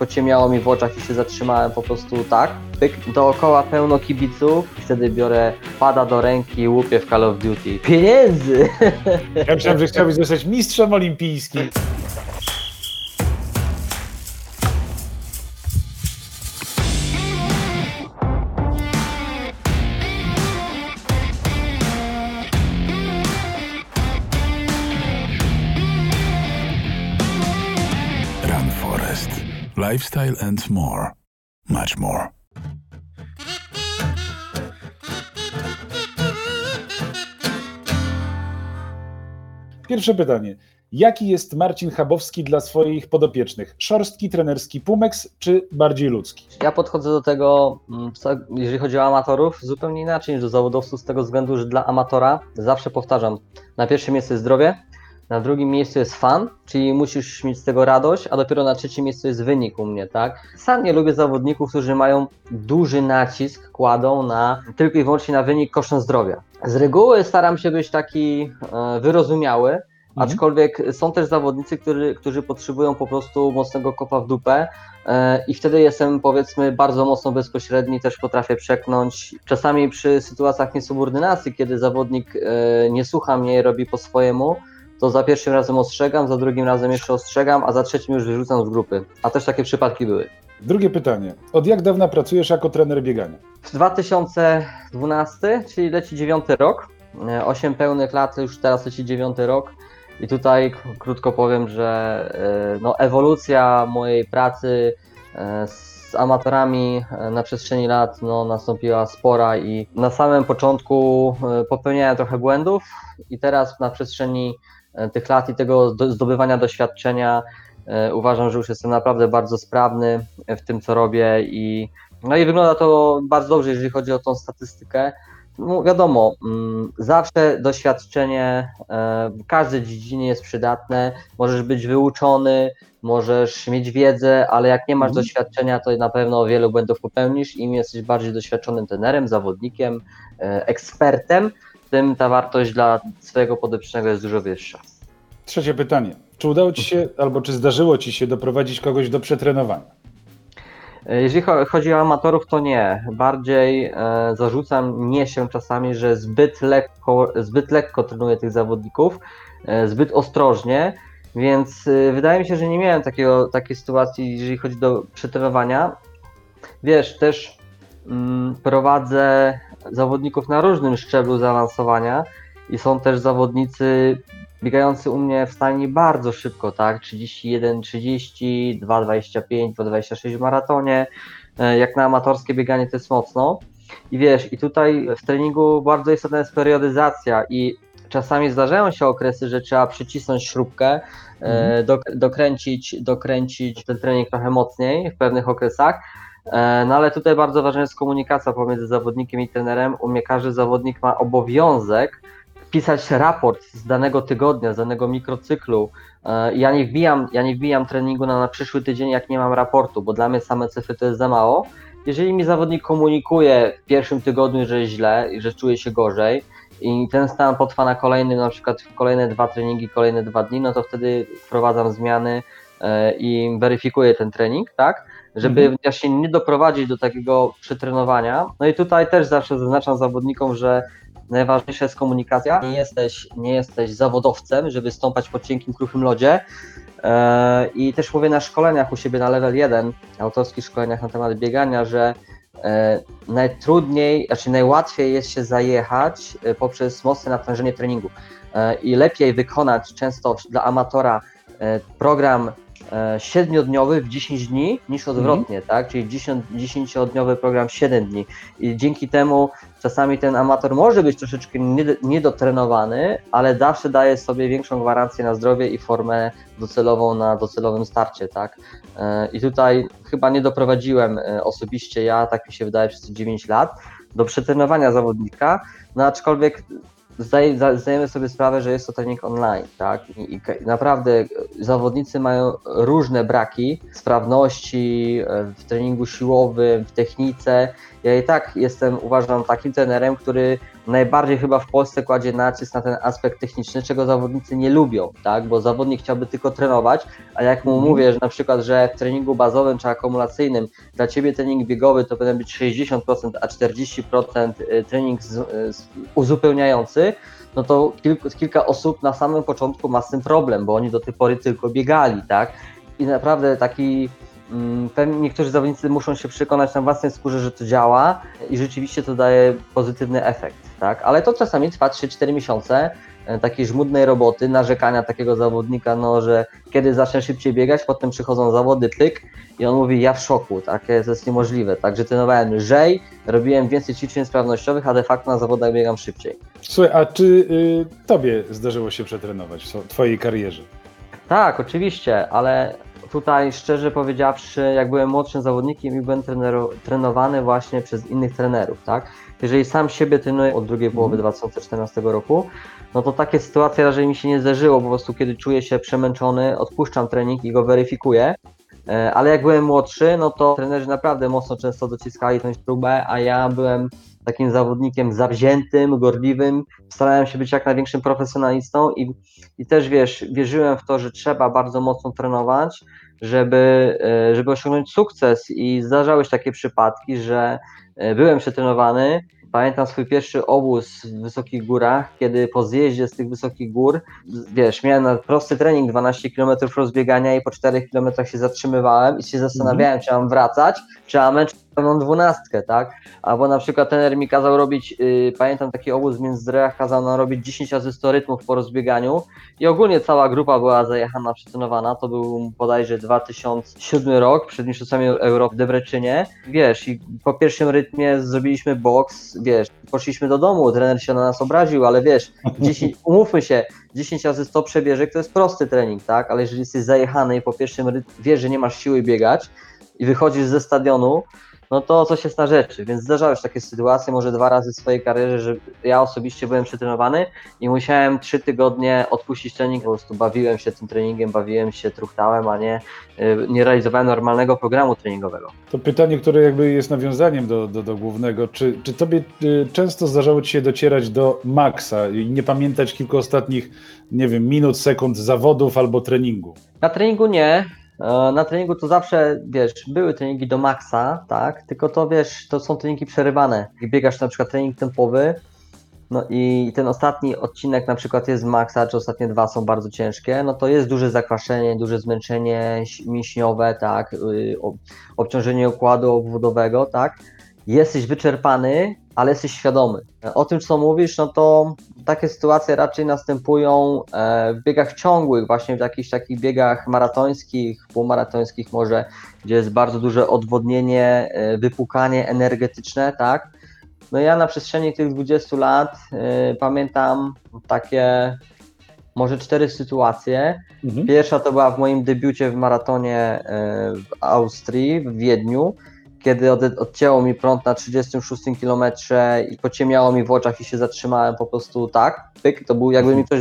pociemiało mi w oczach i się zatrzymałem po prostu tak, pyk, dookoła pełno kibiców, wtedy biorę pada do ręki i łupię w Call of Duty. Pieniędzy! Ja myślałem, że chciałbyś zostać mistrzem olimpijskim. Lifestyle and more. Much more. Pierwsze pytanie. Jaki jest Marcin Chabowski dla swoich podopiecznych? Szorstki, trenerski Pumex czy bardziej ludzki? Ja podchodzę do tego, mm, jeżeli chodzi o amatorów, zupełnie inaczej niż do zawodowców, z tego względu, że dla amatora zawsze powtarzam, na pierwszym miejscu jest zdrowie, na drugim miejscu jest fan, czyli musisz mieć z tego radość, a dopiero na trzecim miejscu jest wynik u mnie, tak? Sam nie lubię zawodników, którzy mają duży nacisk, kładą na tylko i wyłącznie na wynik kosztem zdrowia. Z reguły staram się być taki e, wyrozumiały, Aczkolwiek są też zawodnicy, którzy, którzy potrzebują po prostu mocnego kopa w dupę e, i wtedy jestem powiedzmy bardzo mocno bezpośredni, też potrafię przeknąć. Czasami przy sytuacjach niesubordynacji, kiedy zawodnik e, nie słucha mnie i robi po swojemu, to za pierwszym razem ostrzegam, za drugim razem jeszcze ostrzegam, a za trzecim już wyrzucam z grupy. A też takie przypadki były. Drugie pytanie. Od jak dawna pracujesz jako trener biegania? W 2012, czyli leci dziewiąty rok, 8 pełnych lat, już teraz leci dziewiąty rok. I tutaj krótko powiem, że e, no, ewolucja mojej pracy e, z amatorami e, na przestrzeni lat no, nastąpiła spora i na samym początku e, popełniałem trochę błędów i teraz na przestrzeni e, tych lat i tego do- zdobywania doświadczenia e, uważam, że już jestem naprawdę bardzo sprawny w tym, co robię i no i wygląda to bardzo dobrze, jeżeli chodzi o tą statystykę. No wiadomo, mm, zawsze doświadczenie e, w każdej dziedzinie jest przydatne. Możesz być wyuczony, możesz mieć wiedzę, ale jak nie masz Mhm. doświadczenia, to na pewno wielu błędów popełnisz. Im jesteś bardziej doświadczonym trenerem, zawodnikiem, e, ekspertem, tym ta wartość dla swojego podopiecznego jest dużo wyższa. Trzecie pytanie. Czy udało Ci się, albo czy zdarzyło Ci się doprowadzić kogoś do przetrenowania? E, Jeżeli cho- chodzi o amatorów, to nie. Bardziej e, zarzucam mnie się czasami, że zbyt lekko, zbyt lekko trenuję tych zawodników, e, zbyt ostrożnie, więc e, wydaje mi się, że nie miałem takiego, takiej sytuacji, jeżeli chodzi do przetrenowania. Wiesz, też mm, prowadzę zawodników na różnym szczeblu zaawansowania i są też zawodnicy biegający u mnie w stanie bardzo szybko, tak? 31, 30, 2,25, 2,26 w maratonie. E, Jak na amatorskie bieganie to jest mocno. I wiesz, i tutaj w treningu bardzo istotna jest periodyzacja i czasami zdarzają się okresy, że trzeba przycisnąć śrubkę, e, Mhm. dok- dokręcić, dokręcić ten trening trochę mocniej w pewnych okresach. E, No ale tutaj bardzo ważna jest komunikacja pomiędzy zawodnikiem i trenerem. U mnie każdy zawodnik ma obowiązek pisać raport z danego tygodnia, z danego mikrocyklu. E, Ja nie wbijam, ja nie wbijam treningu na, na przyszły tydzień, jak nie mam raportu, bo dla mnie same cyfry to jest za mało. Jeżeli mi zawodnik komunikuje w pierwszym tygodniu, że źle i że czuje się gorzej i ten stan potrwa na kolejny, na przykład kolejne dwa treningi, kolejne dwa dni, no to wtedy wprowadzam zmiany e, i weryfikuję ten trening, tak? Żeby Mhm. właśnie nie doprowadzić do takiego przetrenowania. No i tutaj też zawsze zaznaczam zawodnikom, że najważniejsza jest komunikacja. Nie jesteś, nie jesteś zawodowcem, żeby stąpać po cienkim, kruchym lodzie. E, I też mówię na szkoleniach u siebie na level 1, autorskich szkoleniach na temat biegania, że e, najtrudniej, znaczy najłatwiej jest się zajechać e, poprzez mocne natężenie treningu. I lepiej wykonać często dla amatora program siedmiodniowy w 10 dni niż odwrotnie, tak? Czyli 10 10-dniowy program 7 dni. I dzięki temu czasami ten amator może być troszeczkę nied- niedotrenowany, ale zawsze daje sobie większą gwarancję na zdrowie i formę docelową na docelowym starcie, tak? E, I tutaj chyba nie doprowadziłem e, osobiście ja, tak mi się wydaje, przez te 9 lat, do przetrenowania zawodnika, no aczkolwiek zdaje, zda- zdajemy sobie sprawę, że jest to trening online, tak? I, i naprawdę zawodnicy mają różne braki sprawności e, w treningu siłowym, w technice. Ja i tak jestem, uważam, takim trenerem, który najbardziej chyba w Polsce kładzie nacisk na ten aspekt techniczny, czego zawodnicy nie lubią, tak? Bo zawodnik chciałby tylko trenować, a jak mu Mhm. mówię, że na przykład, że w treningu bazowym czy akumulacyjnym dla ciebie trening biegowy to powinien być 60%, a 40% y, trening uzupełniający, no to kilku, kilka osób na samym początku ma z tym problem, bo oni do tej pory tylko biegali, tak? I naprawdę taki pewnie niektórzy zawodnicy muszą się przekonać na własnej skórze, że to działa i rzeczywiście to daje pozytywny efekt, tak? Ale to czasami trwa 3-4 miesiące e, takiej żmudnej roboty, narzekania takiego zawodnika, no, że kiedy zacznę szybciej biegać, potem przychodzą zawody, pyk i on mówi, ja w szoku, takie to jest niemożliwe, także trenowałem lżej, robiłem więcej ćwiczeń sprawnościowych, a de facto na zawodach biegam szybciej. Słuchaj, a czy y, tobie zdarzyło się przetrenować w twojej karierze? Tak, oczywiście, ale tutaj szczerze powiedziawszy, jak byłem młodszym zawodnikiem i byłem trenero, trenowany właśnie przez innych trenerów, tak? Jeżeli sam siebie trenuję od drugiej połowy 2014 roku, no to takie sytuacje raczej mi się nie zdarzyło, po prostu kiedy czuję się przemęczony, odpuszczam trening i go weryfikuję. E, Ale jak byłem młodszy, no to trenerzy naprawdę mocno często dociskali tę śrubę, a ja byłem takim zawodnikiem zawziętym, gorliwym, starałem się być jak największym profesjonalistą i i też wiesz, wierzyłem w to, że trzeba bardzo mocno trenować, żeby, e, żeby osiągnąć sukces. I zdarzały się takie przypadki, że e, byłem przetrenowany. Pamiętam swój pierwszy obóz w wysokich górach, kiedy po zjeździe z tych wysokich gór, wiesz, miałem na prosty trening 12 km rozbiegania i po 4 km się zatrzymywałem i się zastanawiałem, czy mam wracać, czy mam męczyć pełną dwunastkę, tak? Albo na przykład trener mi kazał robić, yy, pamiętam taki obóz w Międzyzdrojach, kazał nam robić 10 razy 100 rytmów po rozbieganiu. I ogólnie cała grupa była zajechana, przetrenowana, to był bodajże 2007 rok, przed Mistrzostwami Europy w Debreczynie, wiesz, i po pierwszym rytmie zrobiliśmy boks, wiesz, poszliśmy do domu, trener się na nas obraził, ale wiesz, 10, umówmy się, 10 razy 100 przebieżek to jest prosty trening, tak, ale jeżeli jesteś zajechany i po pierwszym rytmie wiesz, że nie masz siły biegać i wychodzisz ze stadionu, no to coś jest na rzeczy, więc zdarzały się takie sytuacje, może dwa razy w swojej karierze, że ja osobiście byłem przetrenowany i musiałem trzy tygodnie odpuścić trening, po prostu bawiłem się tym treningiem, bawiłem się, truchtałem, a nie, y, nie realizowałem normalnego programu treningowego. To pytanie, które jakby jest nawiązaniem do, do, do głównego. Czy, czy tobie y, często zdarzało ci się docierać do maksa i nie pamiętać kilku ostatnich, nie wiem, minut, sekund zawodów albo treningu? Na treningu nie. E, Na treningu to zawsze, wiesz, były treningi do maksa, tak? Tylko to wiesz, to są treningi przerywane. Jak biegasz na przykład trening tempowy, no i ten ostatni odcinek na przykład jest maksa, czy ostatnie dwa są bardzo ciężkie, no to jest duże zakwaszenie, duże zmęczenie mięśniowe, tak? y, ob- Obciążenie układu obwodowego, tak? Jesteś wyczerpany, ale jesteś świadomy. O tym, co mówisz, no to takie sytuacje raczej następują e, w biegach ciągłych, właśnie w jakichś takich biegach maratońskich, półmaratońskich może, gdzie jest bardzo duże odwodnienie, e, wypukanie energetyczne, tak? No ja na przestrzeni tych 20 lat e, pamiętam takie może cztery sytuacje. Mhm. Pierwsza to była w moim debiucie w maratonie w Austrii, w Wiedniu, kiedy od, odcięło mi prąd na 36 km i pociemiało mi w oczach i się zatrzymałem po prostu tak, pyk, to był jakby mi ktoś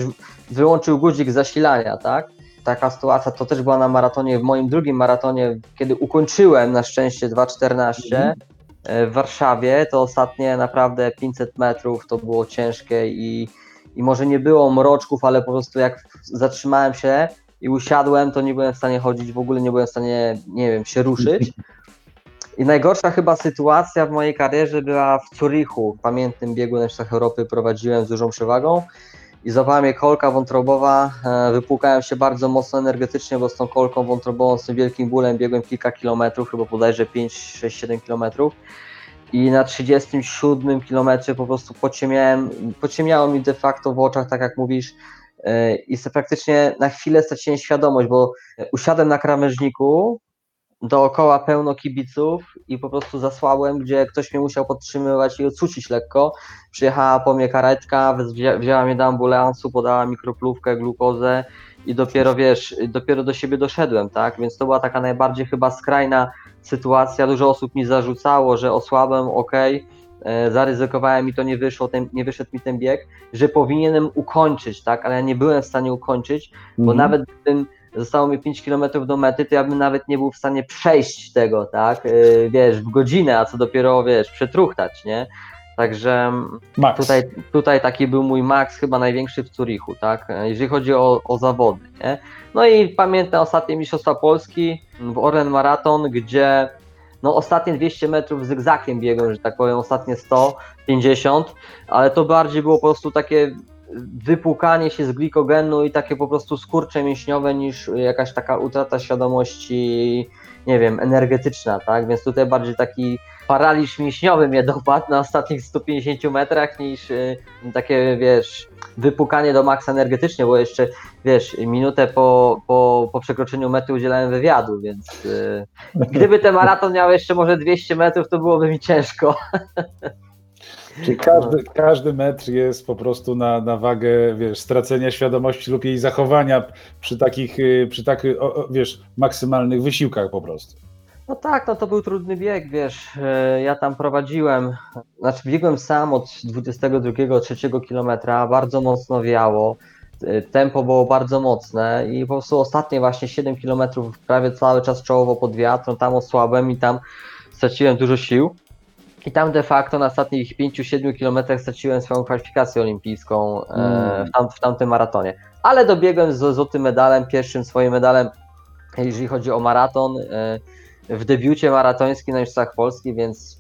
wyłączył guzik zasilania, tak? Taka sytuacja to też była na maratonie, w moim drugim maratonie, kiedy ukończyłem na szczęście 2.14 Mhm. e, w Warszawie, to ostatnie naprawdę 500 metrów to było ciężkie i, i może nie było mroczków, ale po prostu jak zatrzymałem się i usiadłem, to nie byłem w stanie chodzić, w ogóle nie byłem w stanie, nie wiem, się ruszyć. I najgorsza chyba sytuacja w mojej karierze była w Zurichu, pamiętnym biegu na Mistrzostwach Europy prowadziłem z dużą przewagą. I złapała mnie kolka wątrobowa, e, wypłukałem się bardzo mocno energetycznie, bo z tą kolką wątrobową, z tym wielkim bólem biegłem kilka kilometrów, chyba bodajże 5, 6, 7 kilometrów. I na 37 kilometrze po prostu pociemiałem, pociemiało mi de facto w oczach, tak jak mówisz, e, i praktycznie na chwilę straciłem świadomość, bo usiadłem na krawężniku, dookoła pełno kibiców i po prostu zasłałem, gdzie ktoś mnie musiał podtrzymywać i ocucić lekko. Przyjechała po mnie karetka, wzię- wzięła mnie do ambulansu, podała mi kroplówkę, glukozę i dopiero wiesz, dopiero do siebie doszedłem, tak? Więc to była taka najbardziej chyba skrajna sytuacja. Dużo osób mi zarzucało, że osłabłem, ok, zaryzykowałem i to nie wyszło, ten, nie wyszedł mi ten bieg, że powinienem ukończyć, tak? Ale ja nie byłem w stanie ukończyć, bo Mhm. nawet gdybym zostało mi 5 km do mety, to ja bym nawet nie był w stanie przejść tego, tak, Yy, wiesz, w godzinę, a co dopiero, wiesz, przetruchtać, nie? Także Max. tutaj, tutaj taki był mój maks, chyba największy w Zurichu, tak? Jeżeli chodzi o, o zawody. Nie? No i pamiętam ostatnie Mistrzostwa Polski w Orlen Maraton, gdzie no ostatnie 200 metrów zygzakiem biegłem, że tak powiem, ostatnie 150, ale to bardziej było po prostu takie wypłukanie się z glikogenu i takie po prostu skurcze mięśniowe niż jakaś taka utrata świadomości, nie wiem, energetyczna, tak? Więc tutaj bardziej taki paraliż mięśniowy mnie dopadł na ostatnich 150 metrach niż y, takie, wiesz, wypukanie do maksa energetycznie, bo jeszcze, wiesz, minutę po, po, po przekroczeniu mety udzielałem wywiadu, więc y, gdyby ten maraton miał jeszcze może 200 metrów, to byłoby mi ciężko. Czyli każdy, każdy metr jest po prostu na, na wagę, wiesz, stracenia świadomości lub jej zachowania przy takich, y, przy takich, wiesz, maksymalnych wysiłkach po prostu. No tak, no to był trudny bieg, wiesz, e, ja tam prowadziłem, znaczy biegłem sam od 22-3 kilometra, bardzo mocno wiało, e, tempo było bardzo mocne i po prostu ostatnie właśnie 7 kilometrów prawie cały czas czołowo pod wiatrem, tam osłabłem i tam straciłem dużo sił. I tam de facto na ostatnich 5-7 kilometrach straciłem swoją kwalifikację olimpijską e, Mm. w, tam, w tamtym maratonie. Ale dobiegłem z złotym medalem, pierwszym swoim medalem, jeżeli chodzi o maraton. E, w debiucie maratońskim na Mistrzostwach Polski, więc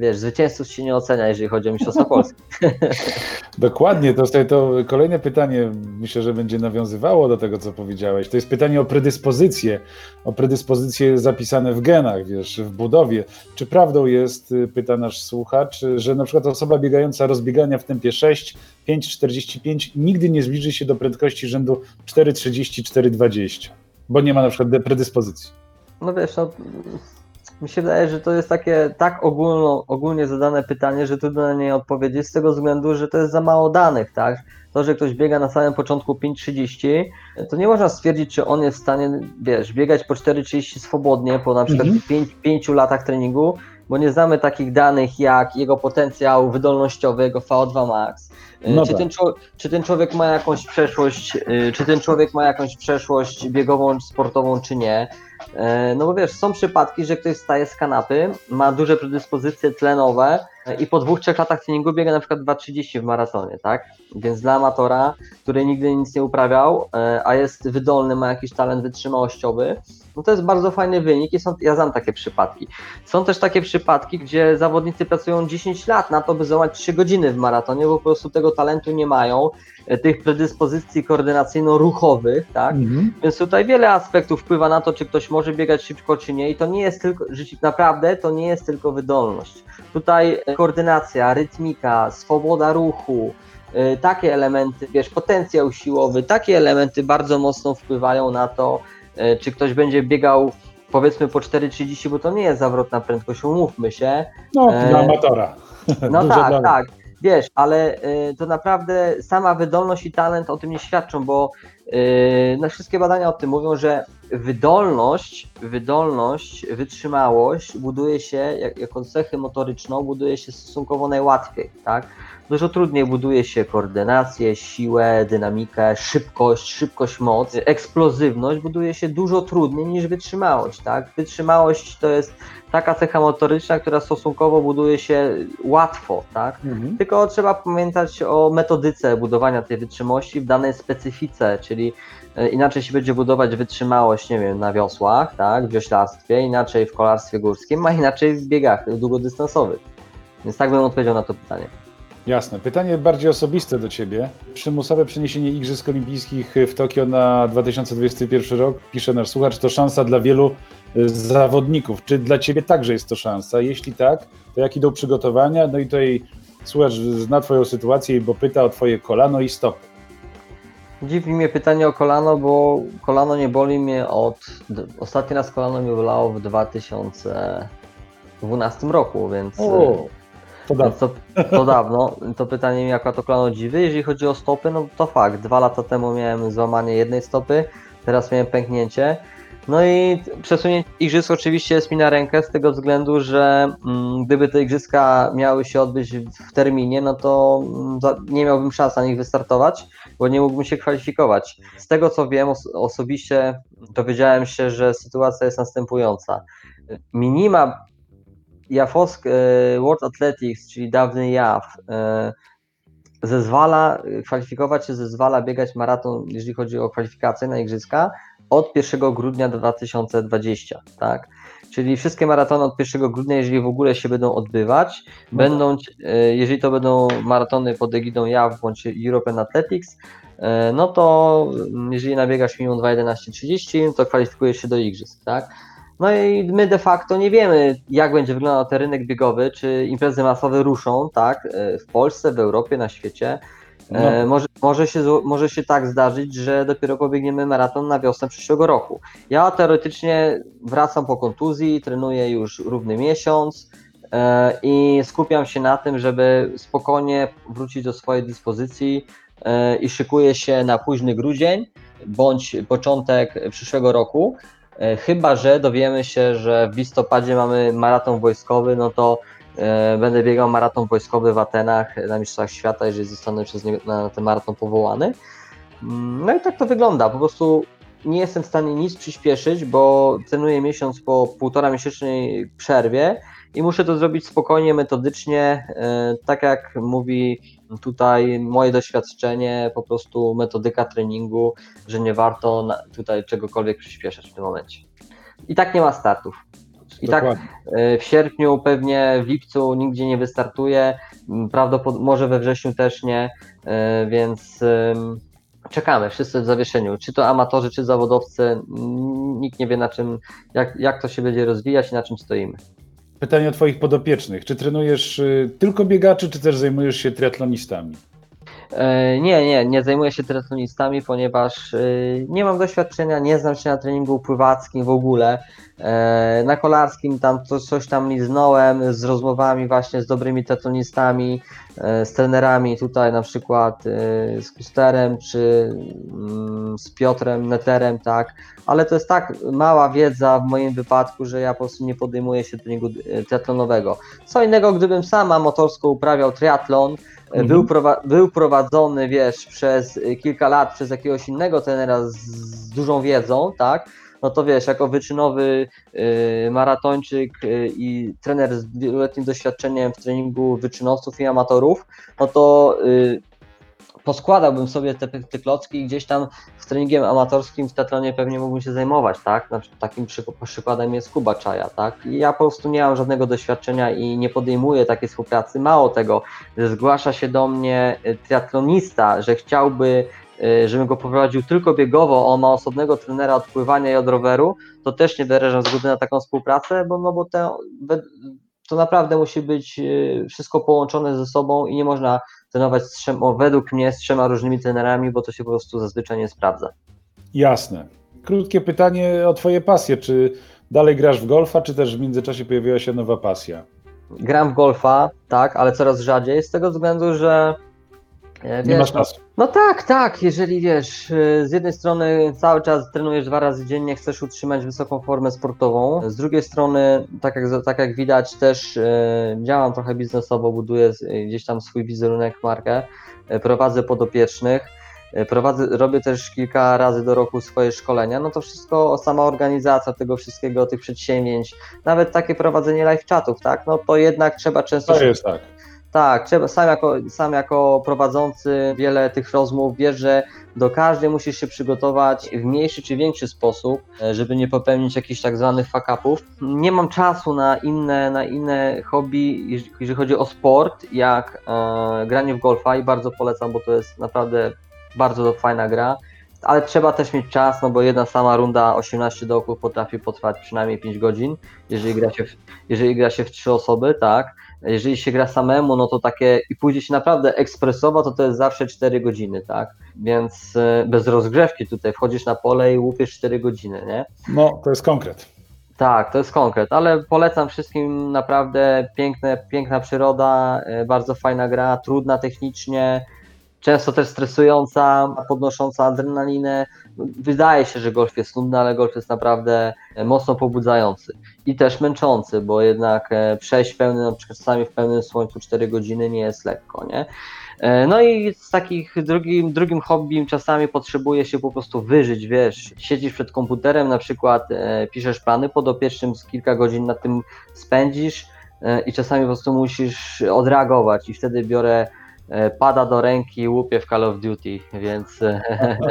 wiesz, zwycięzców się nie ocenia, jeżeli chodzi o Mistrzostwa Polski. Dokładnie, to, to, to kolejne pytanie, myślę, że będzie nawiązywało do tego, co powiedziałeś. To jest pytanie o predyspozycje, o predyspozycje zapisane w genach, wiesz, w budowie. Czy prawdą jest, y, pyta nasz słuchacz, że na przykład osoba biegająca rozbiegania w tempie 6, 5,45 nigdy nie zbliży się do prędkości rzędu 4,30, 4,20, bo nie ma na przykład predyspozycji. No wiesz, no, mi się wydaje, że to jest takie tak ogólno, ogólnie zadane pytanie, że trudno na nie odpowiedzieć z tego względu, że to jest za mało danych, tak? To, że ktoś biega na samym początku 5.30, to nie można stwierdzić, czy on jest w stanie, wiesz, biegać po 4.30 swobodnie po na przykład Mhm. 5, 5 latach treningu, bo nie znamy takich danych jak jego potencjał wydolnościowy, jego VO2 max. Y, No czy, tak. ten czy ten człowiek ma jakąś przeszłość, y, czy ten człowiek ma jakąś przeszłość biegową, sportową, czy nie. E, No bo wiesz, są przypadki, że ktoś wstaje z kanapy, ma duże predyspozycje tlenowe i po dwóch, trzech latach treningu biega na przykład 2.30 w maratonie, tak? Więc dla amatora, który nigdy nic nie uprawiał, e, a jest wydolny, ma jakiś talent wytrzymałościowy, no to jest bardzo fajny wynik i są, ja znam takie przypadki. Są też takie przypadki, gdzie zawodnicy pracują 10 lat na to, by złamać 3 godziny w maratonie, bo po prostu tego talentu nie mają, e, tych predyspozycji koordynacyjno-ruchowych, tak? Mhm. Więc tutaj wiele aspektów wpływa na to, czy ktoś może biegać szybko, czy nie. I to nie jest tylko, naprawdę to nie jest tylko wydolność. Tutaj e, koordynacja, rytmika, swoboda ruchu, e, takie elementy, wiesz, potencjał siłowy, takie elementy bardzo mocno wpływają na to, e, czy ktoś będzie biegał powiedzmy po 4,30, bo to nie jest zawrotna prędkość, umówmy się, No, E, dla amatora. no tak, tak. Wiesz, ale to naprawdę sama wydolność i talent o tym nie świadczą, bo no, wszystkie badania o tym mówią, że wydolność, wydolność, wytrzymałość buduje się jak, jako cechę motoryczną, buduje się stosunkowo najłatwiej, tak? Dużo trudniej buduje się koordynację, siłę, dynamikę, szybkość, szybkość, moc. Eksplozywność buduje się dużo trudniej niż wytrzymałość, tak? Wytrzymałość to jest taka cecha motoryczna, która stosunkowo buduje się łatwo, tak? Mhm. Tylko trzeba pamiętać o metodyce budowania tej wytrzymałości w danej specyfice, czyli e, inaczej się będzie budować wytrzymałość, nie wiem, na wiosłach, tak, w wioślarstwie, inaczej w kolarstwie górskim, a inaczej w biegach długodystansowych. Więc tak bym odpowiedział na to pytanie. Jasne. Pytanie bardziej osobiste do Ciebie. Przymusowe przeniesienie Igrzysk Olimpijskich w Tokio na 2021 rok, pisze nasz słuchacz, to szansa dla wielu y, zawodników. Czy dla Ciebie także jest to szansa? Jeśli tak, to jak idą przygotowania? No i tutaj słuchacz zna Twoją sytuację, bo pyta o Twoje kolano i stopy. Dziwi mnie pytanie o kolano, bo kolano nie boli mnie od. Ostatni raz kolano mnie bolało w 2012 roku, więc. e, to Więc da. To, to dawno. To pytanie mi jaka to kolano dziwy. Jeżeli chodzi o stopy, no to fakt. Dwa lata temu miałem złamanie jednej stopy, teraz miałem pęknięcie. No i przesunięcie igrzysk oczywiście jest mi na rękę z tego względu, że mm, gdyby te igrzyska miały się odbyć w terminie, no to mm, nie miałbym szans na nich wystartować, bo nie mógłbym się kwalifikować. Z tego co wiem, os- osobiście dowiedziałem się, że sytuacja jest następująca. Minima JAFOSK e, World Athletics, czyli dawny JAF, e, zezwala, kwalifikować się zezwala biegać maraton, jeżeli chodzi o kwalifikacje na igrzyska, od 1 grudnia 2020, tak? Czyli wszystkie maratony od 1 grudnia, jeżeli w ogóle się będą odbywać, No będą, e, jeżeli to będą maratony pod egidą JAW bądź European Athletics, e, no to mm, jeżeli nabiegasz minimum 2.11.30, to kwalifikujesz się do igrzysk, tak? No i my de facto nie wiemy, jak będzie wyglądał ten rynek biegowy, czy imprezy masowe ruszą, tak, e, w Polsce, w Europie, na świecie. E, No. może, może, się, może się tak zdarzyć, że dopiero pobiegniemy maraton na wiosnę przyszłego roku. Ja teoretycznie wracam po kontuzji, trenuję już równy miesiąc e, i skupiam się na tym, żeby spokojnie wrócić do swojej dyspozycji e, i szykuję się na późny grudzień bądź początek przyszłego roku. Chyba, że dowiemy się, że w listopadzie mamy maraton wojskowy, no to będę biegał maraton wojskowy w Atenach na Mistrzostwach Świata, jeżeli zostanę przez niego na ten maraton powołany. Mm, No i tak to wygląda. Po prostu nie jestem w stanie nic przyspieszyć, bo trenuję miesiąc po półtora miesięcznej przerwie i muszę to zrobić spokojnie, metodycznie, e, tak jak mówi tutaj moje doświadczenie, po prostu metodyka treningu, że nie warto tutaj czegokolwiek przyspieszać w tym momencie. I tak nie ma startów. I tak Dokładnie. e, w sierpniu, pewnie w lipcu nigdzie nie wystartuje, prawdopodobnie może we wrześniu też nie, e, więc czekamy wszyscy w zawieszeniu. Czy to amatorzy, czy zawodowcy, nikt nie wie na czym, jak, jak to się będzie rozwijać i na czym stoimy. Pytanie o Twoich podopiecznych. Czy trenujesz y, tylko biegaczy, czy też zajmujesz się triatlonistami? E, Nie, nie, nie zajmuję się triatlonistami, ponieważ e, nie mam doświadczenia, nie znam się na treningu pływackim w ogóle. E, Na kolarskim tam coś tam liznąłem z rozmowami właśnie z dobrymi triatlonistami, z trenerami tutaj na przykład e, z Kusterem czy mm, z Piotrem Neterem, tak, ale to jest tak mała wiedza w moim wypadku, że ja po prostu nie podejmuję się treningu e, triatlonowego. Co innego, gdybym sam amatorsko uprawiał triatlon, Mhm. był, był prowadzony, wiesz, przez kilka lat przez jakiegoś innego trenera z, z dużą wiedzą, tak? No to wiesz, jako wyczynowy y, maratończyk y, i trener z wieloletnim doświadczeniem w treningu wyczynowców i amatorów, no to y, poskładałbym sobie te, te klocki i gdzieś tam z treningiem amatorskim w teatronie pewnie mógłbym się zajmować, tak? Na przykład takim przy, przykładem jest Kuba Czaja, tak? I ja po prostu nie mam żadnego doświadczenia i nie podejmuję takiej współpracy. Mało tego, zgłasza się do mnie triatlonista, że chciałby, żebym go poprowadził tylko biegowo, on ma osobnego trenera od pływania i od roweru, to też nie wyrażam zgody na taką współpracę, bo, no bo te, to naprawdę musi być y, wszystko połączone ze sobą i nie można trenować z trzema, według mnie z trzema różnymi trenerami, bo to się po prostu zazwyczaj nie sprawdza. Jasne. Krótkie pytanie o Twoje pasje. Czy dalej grasz w golfa, czy też w międzyczasie pojawiła się nowa pasja? Gram w golfa, tak, ale coraz rzadziej z tego względu, że e, Nie wiesz, masz no, czasu. No tak, tak, jeżeli wiesz, y, z jednej strony cały czas trenujesz dwa razy dziennie, chcesz utrzymać wysoką formę sportową, z drugiej strony, tak jak, tak jak widać, też y, działam trochę biznesowo, buduję y, gdzieś tam swój wizerunek, markę, prowadzę podopiecznych, prowadzę, robię też kilka razy do roku swoje szkolenia, no to wszystko, sama organizacja tego wszystkiego, tych przedsięwzięć, nawet takie prowadzenie live chatów, tak, no to jednak trzeba często To jest tak. Tak, trzeba, sam, jako, sam jako prowadzący wiele tych rozmów wiesz, że do każdej musisz się przygotować w mniejszy czy większy sposób, e, żeby nie popełnić jakichś tak zwanych fuck-upów. Nie mam czasu na inne, na inne hobby, jeż- jeżeli chodzi o sport, jak e, granie w golfa i bardzo polecam, bo to jest naprawdę bardzo fajna gra. Ale trzeba też mieć czas, no bo jedna sama runda 18 dołków potrafi potrwać przynajmniej 5 godzin, jeżeli gra się w, jeżeli gra się w trzy osoby, tak jeżeli się gra samemu, no to takie i pójdzie się naprawdę ekspresowo, to to jest zawsze 4 godziny, tak? Więc e, bez rozgrzewki tutaj wchodzisz na pole i łupiesz 4 godziny, nie? No, to jest konkret. Tak, to jest konkret, ale polecam wszystkim naprawdę piękne, piękna przyroda, e, bardzo fajna gra, trudna technicznie, często też stresująca, podnosząca adrenalinę. Wydaje się, że golf jest nudny, ale golf jest naprawdę e, mocno pobudzający i też męczący, bo jednak e, przejść pełny, na przykład czasami w pełnym słońcu 4 godziny nie jest lekko, nie? E, No i z takich drugim, drugim hobbym czasami potrzebuje się po prostu wyżyć, wiesz, siedzisz przed komputerem, na przykład piszesz plany podopiecznym, z kilka godzin na tym spędzisz, i czasami po prostu musisz odreagować i wtedy biorę pada do ręki i łupię w Call of Duty, więc,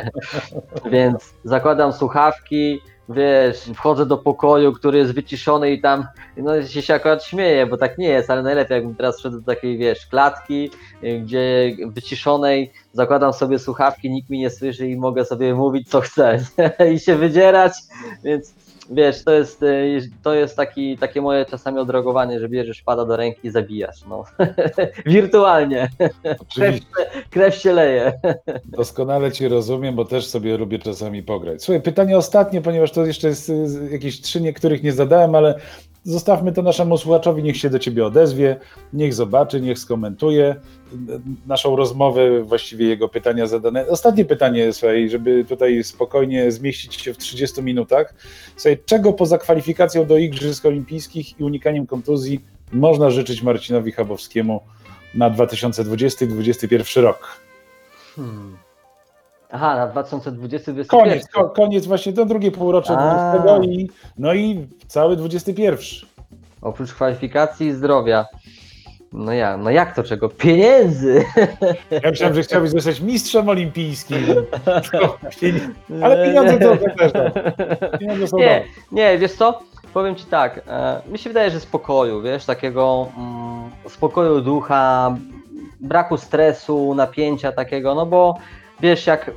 więc zakładam słuchawki, wiesz, wchodzę do pokoju, który jest wyciszony i tam, no się, akurat śmieję, bo tak nie jest, ale najlepiej jakbym teraz szedł do takiej, wiesz, klatki, y, gdzie wyciszonej, zakładam sobie słuchawki, nikt mi nie słyszy i mogę sobie mówić co chcę i się wydzierać, więc wiesz, to jest, y, to jest taki, takie moje czasami odreagowanie, że bierzesz pada do ręki i zabijasz, no. Wirtualnie. Oczywiście. Krew się leje. Doskonale Cię rozumiem, bo też sobie lubię czasami pograć. Słuchaj, pytanie ostatnie, ponieważ to jeszcze jest y, jakieś trzy, niektórych nie zadałem, ale zostawmy to naszemu słuchaczowi, niech się do Ciebie odezwie, niech zobaczy, niech skomentuje naszą rozmowę, właściwie jego pytania zadane. Ostatnie pytanie, słuchaj, żeby tutaj spokojnie zmieścić się w 30 minutach. Słuchaj, czego poza kwalifikacją do Igrzysk Olimpijskich i unikaniem kontuzji można życzyć Marcinowi Chabowskiemu na 2020-2021 rok? Hmm. Aha, na 2020 Koniec, ko, koniec właśnie to drugie półrocze A. 20 i no i cały 21. Oprócz kwalifikacji i zdrowia. No ja, no jak to czego? Pieniędzy! Ja myślałem, że chciałbyś zostać mistrzem olimpijskim. Ale pieniądze to też. Pieniądze są Nie, nie, wiesz co? Powiem ci tak, e, mi się wydaje, że spokoju, wiesz, takiego mm, spokoju ducha, braku stresu, napięcia takiego, no bo wiesz, jak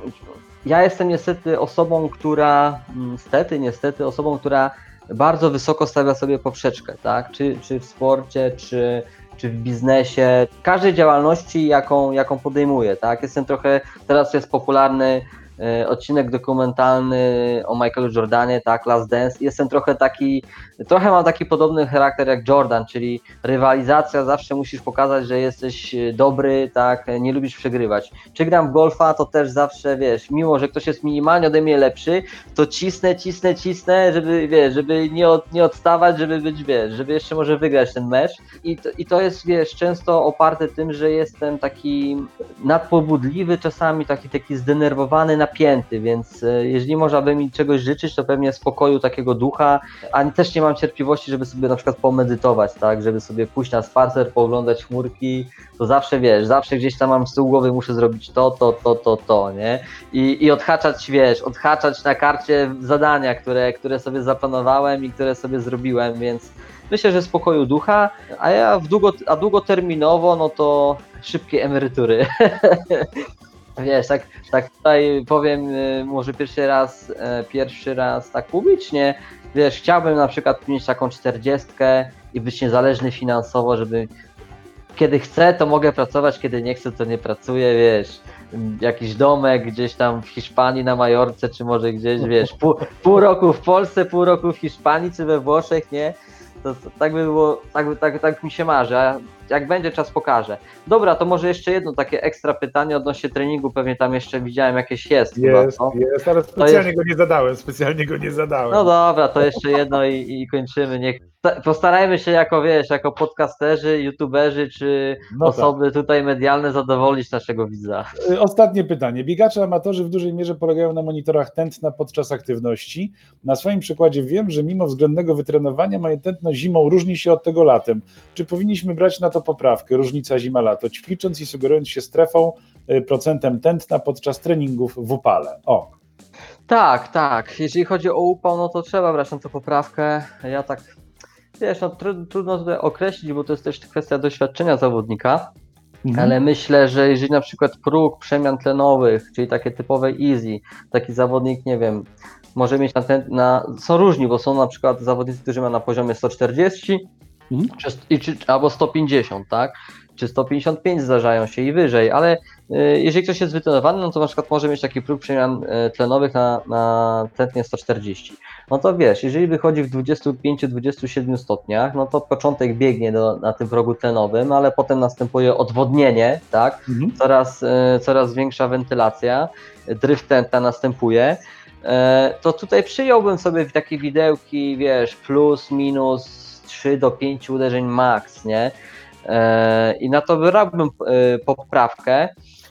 ja jestem niestety osobą, która, mm, niestety, niestety osobą, która bardzo wysoko stawia sobie poprzeczkę, tak? Czy, czy w sporcie, czy, czy w biznesie, każdej działalności, jaką, jaką podejmuję, tak? Jestem trochę, teraz jest popularny e, odcinek dokumentalny o Michaelu Jordanie, tak, Last Dance. Jestem trochę taki, trochę mam taki podobny charakter jak Jordan, czyli rywalizacja, zawsze musisz pokazać, że jesteś e, dobry, tak, nie lubisz przegrywać. Czy gram w golfa, to też zawsze, wiesz, mimo, że ktoś jest minimalnie ode mnie lepszy, to cisnę, cisnę, cisnę, żeby, wiesz, żeby nie, od, nie odstawać, żeby być, wiesz, żeby jeszcze może wygrać ten mecz. I to, I to jest, wiesz, często oparte tym, że jestem taki nadpobudliwy, czasami taki, taki zdenerwowany, napięty, więc e, jeżeli można by mi czegoś życzyć, to pewnie spokoju takiego ducha, a też nie mam cierpliwości, żeby sobie na przykład pomedytować, tak, żeby sobie pójść na spacer, pooglądać chmurki, to zawsze wiesz, zawsze gdzieś tam mam z tyłu głowy, muszę zrobić to, to, to, to, to, nie? I, i odhaczać, wiesz, odhaczać na karcie zadania, które, które sobie zaplanowałem i które sobie zrobiłem, więc myślę, że spokoju ducha, a ja w długo, a długoterminowo, no to szybkie emerytury. Wiesz, tak, tak tutaj powiem, y, może pierwszy raz, e, pierwszy raz tak publicznie, wiesz, chciałbym na przykład mieć taką czterdziestkę i być niezależny finansowo, żeby kiedy chcę, to mogę pracować, kiedy nie chcę, to nie pracuję, wiesz, jakiś domek gdzieś tam w Hiszpanii, na Majorce, czy może gdzieś, wiesz, pół, pół roku w Polsce, pół roku w Hiszpanii, czy we Włoszech, nie? To, to tak by było, tak, tak, tak mi się marzy, a jak będzie czas pokażę. Dobra, to może jeszcze jedno takie ekstra pytanie odnośnie treningu, pewnie tam jeszcze widziałem jakieś jest. chyba, Jest, no. jest, ale specjalnie jest- go nie zadałem, specjalnie go nie zadałem. No dobra, to jeszcze jedno i, i kończymy. Niech, ta- postarajmy się jako, wiesz, jako podcasterzy, youtuberzy, czy No tak. osoby tutaj medialne zadowolić naszego widza. Y, Ostatnie pytanie. Biegacze amatorzy w dużej mierze polegają na monitorach tętna podczas aktywności. Na swoim przykładzie wiem, że mimo względnego wytrenowania moje tętno zimą różni się od tego latem. Czy powinniśmy brać na to poprawkę, różnica zima-lato, ćwicząc i sugerując się strefą, y, procentem tętna podczas treningów w upale? O, Tak, tak. Jeżeli chodzi o upał, no to trzeba brać na to poprawkę. Ja tak, wiesz, no tru, trudno tutaj określić, bo to jest też kwestia doświadczenia zawodnika. Mhm. Ale myślę, że jeżeli na przykład próg przemian tlenowych, czyli takie typowe easy, taki zawodnik, nie wiem, może mieć na ten, na, są różni, bo są na przykład zawodnicy, którzy mają na poziomie 140 Mhm. czy, i, czy, albo 150, tak? Czy 155 zdarzają się i wyżej, ale y, jeżeli ktoś jest wytrenowany, no to na przykład może mieć taki próg przemian y, tlenowych na, na tętnie 140. No to wiesz, jeżeli wychodzi w 25-27 stopniach, no to początek biegnie do, na tym progu tlenowym, ale potem następuje odwodnienie, tak? Mhm. coraz, e, coraz większa wentylacja, dryft tętna następuje, e, to tutaj przyjąłbym sobie takie widełki, wiesz, plus, minus 3 do 5 uderzeń max, nie? E, I na to wyrabiłbym e, poprawkę.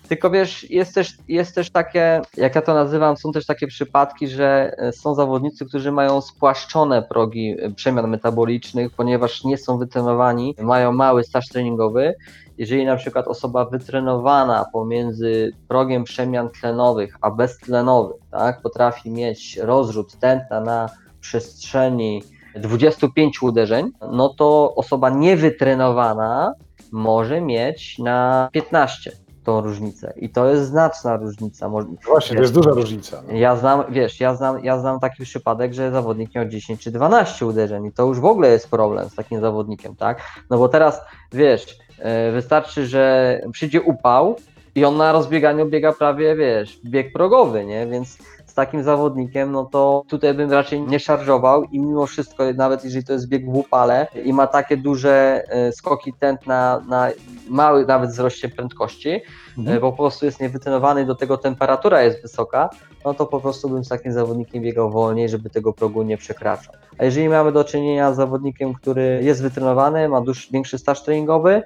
Tylko wiesz, jest też, jest też takie, jak ja to nazywam, są też takie przypadki, że e, są zawodnicy, którzy mają spłaszczone progi przemian metabolicznych, ponieważ nie są wytrenowani, mają mały staż treningowy. Jeżeli na przykład osoba wytrenowana pomiędzy progiem przemian tlenowych a beztlenowych, tak, potrafi mieć rozrzut tętna na przestrzeni 25 uderzeń, no to osoba niewytrenowana może mieć na 15 tą różnicę. I to jest znaczna różnica. Właśnie, to jest duża różnica. No. Ja znam, wiesz, ja znam, ja znam taki przypadek, że zawodnik miał 10 czy 12 uderzeń i to już w ogóle jest problem z takim zawodnikiem, tak? No bo teraz, wiesz, e, wystarczy, że przyjdzie upał i on na rozbieganiu biega prawie, wiesz, bieg progowy, nie? Więc z takim zawodnikiem, no to tutaj bym raczej nie szarżował i mimo wszystko, nawet jeżeli to jest bieg w upale i ma takie duże e, skoki tętna na mały nawet wzroście prędkości, mhm. E, bo po prostu jest niewytrenowany, do tego temperatura jest wysoka, no to po prostu bym z takim zawodnikiem biegał wolniej, żeby tego progu nie przekraczał. A jeżeli mamy do czynienia z zawodnikiem, który jest wytrenowany, ma duż, większy staż treningowy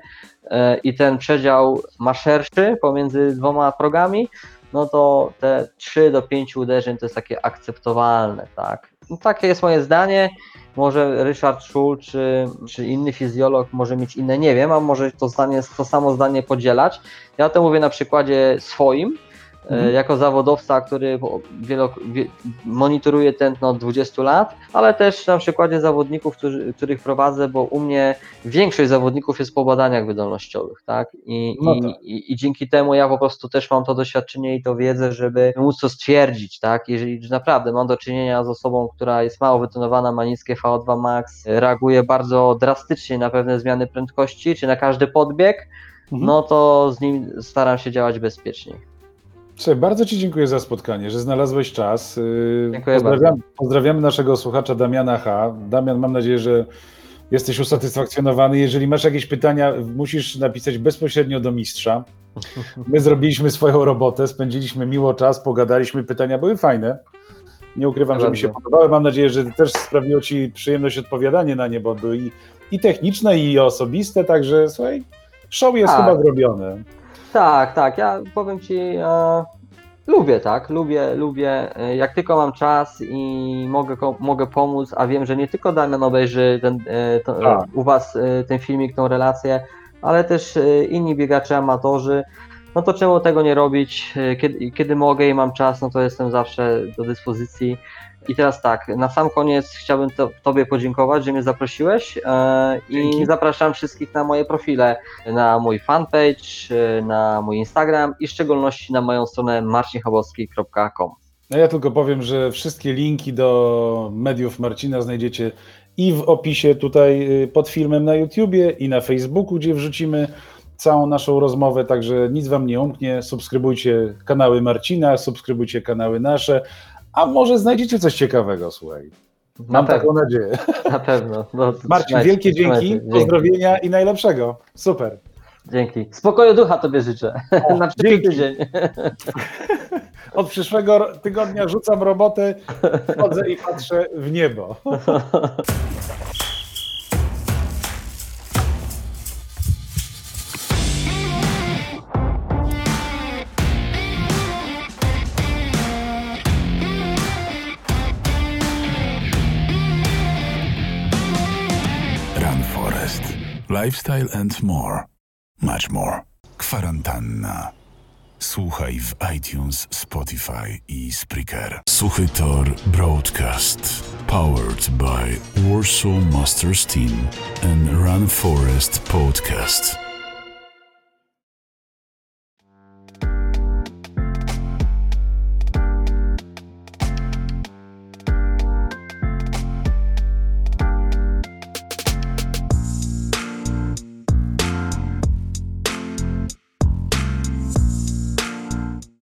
e, i ten przedział ma szerszy pomiędzy dwoma progami, no to te 3 do 5 uderzeń to jest takie akceptowalne, tak. No takie jest moje zdanie. Może Ryszard Schul czy, czy inny fizjolog może mieć inne, nie wiem, a może to, zdanie, to samo zdanie podzielać. Ja to mówię na przykładzie swoim, Mhm. E, jako zawodowca, który wielo, monitoruje tętno od 20 lat, ale też na przykładzie zawodników, którzy, których prowadzę, bo u mnie większość zawodników jest po badaniach wydolnościowych, tak? I, no tak. i, i, dzięki temu ja po prostu też mam to doświadczenie i to wiedzę, żeby móc to stwierdzić, tak? Jeżeli naprawdę mam do czynienia z osobą, która jest mało wytonowana, ma niskie VO2 max, reaguje bardzo drastycznie na pewne zmiany prędkości, czy na każdy podbieg, mhm. no to z nim staram się działać bezpiecznie. Bardzo Ci dziękuję za spotkanie, że znalazłeś czas. Y, dziękuję Pozdrawiam, bardzo. Pozdrawiamy naszego słuchacza Damiana H. Damian, mam nadzieję, że jesteś usatysfakcjonowany. Jeżeli masz jakieś pytania, musisz napisać bezpośrednio do mistrza. My zrobiliśmy swoją robotę, spędziliśmy miło czas, pogadaliśmy, pytania były fajne. Nie ukrywam, że mi się podobały. Mam nadzieję, że też sprawiło Ci przyjemność odpowiadanie na nie, bo były i, i techniczne, i osobiste, także słuchaj, show jest A. Tak. chyba zrobione. Tak, tak. Ja powiem ci, e, lubię, tak. Lubię, lubię. E, jak tylko mam czas i mogę, mogę pomóc, a wiem, że nie tylko Damian obejrzy ten, e, to, tak. u Was e, ten filmik, tą relację, ale też e, inni biegacze, amatorzy. No to czemu tego nie robić? E, kiedy, kiedy mogę i mam czas, no to jestem zawsze do dyspozycji. I teraz tak, na sam koniec chciałbym to, Tobie podziękować, że mnie zaprosiłeś e, i zapraszam wszystkich na moje profile, na mój fanpage, e, na mój Instagram i w szczególności na moją stronę marcinchabowski.com. No ja tylko powiem, że wszystkie linki do mediów Marcina znajdziecie i w opisie tutaj y, pod filmem na YouTubie i na Facebooku, gdzie wrzucimy całą naszą rozmowę, także nic Wam nie umknie. Subskrybujcie kanały Marcina, subskrybujcie kanały nasze, a może znajdziecie coś ciekawego, słuchaj. Mam taką nadzieję. Na pewno. No, Marcin, wielkie dzięki, dzięki, pozdrowienia i najlepszego. Super. Dzięki. Spokoju ducha Tobie życzę. O, Na przyszły tydzień. Od przyszłego tygodnia rzucam robotę, chodzę i patrzę w niebo. Lifestyle and more. Much more. Kwarantanna. Słuchaj w iTunes, Spotify i Spreaker. Suchy Tor Broadcast. Powered by Warsaw Masters Team and Run Forest Podcast.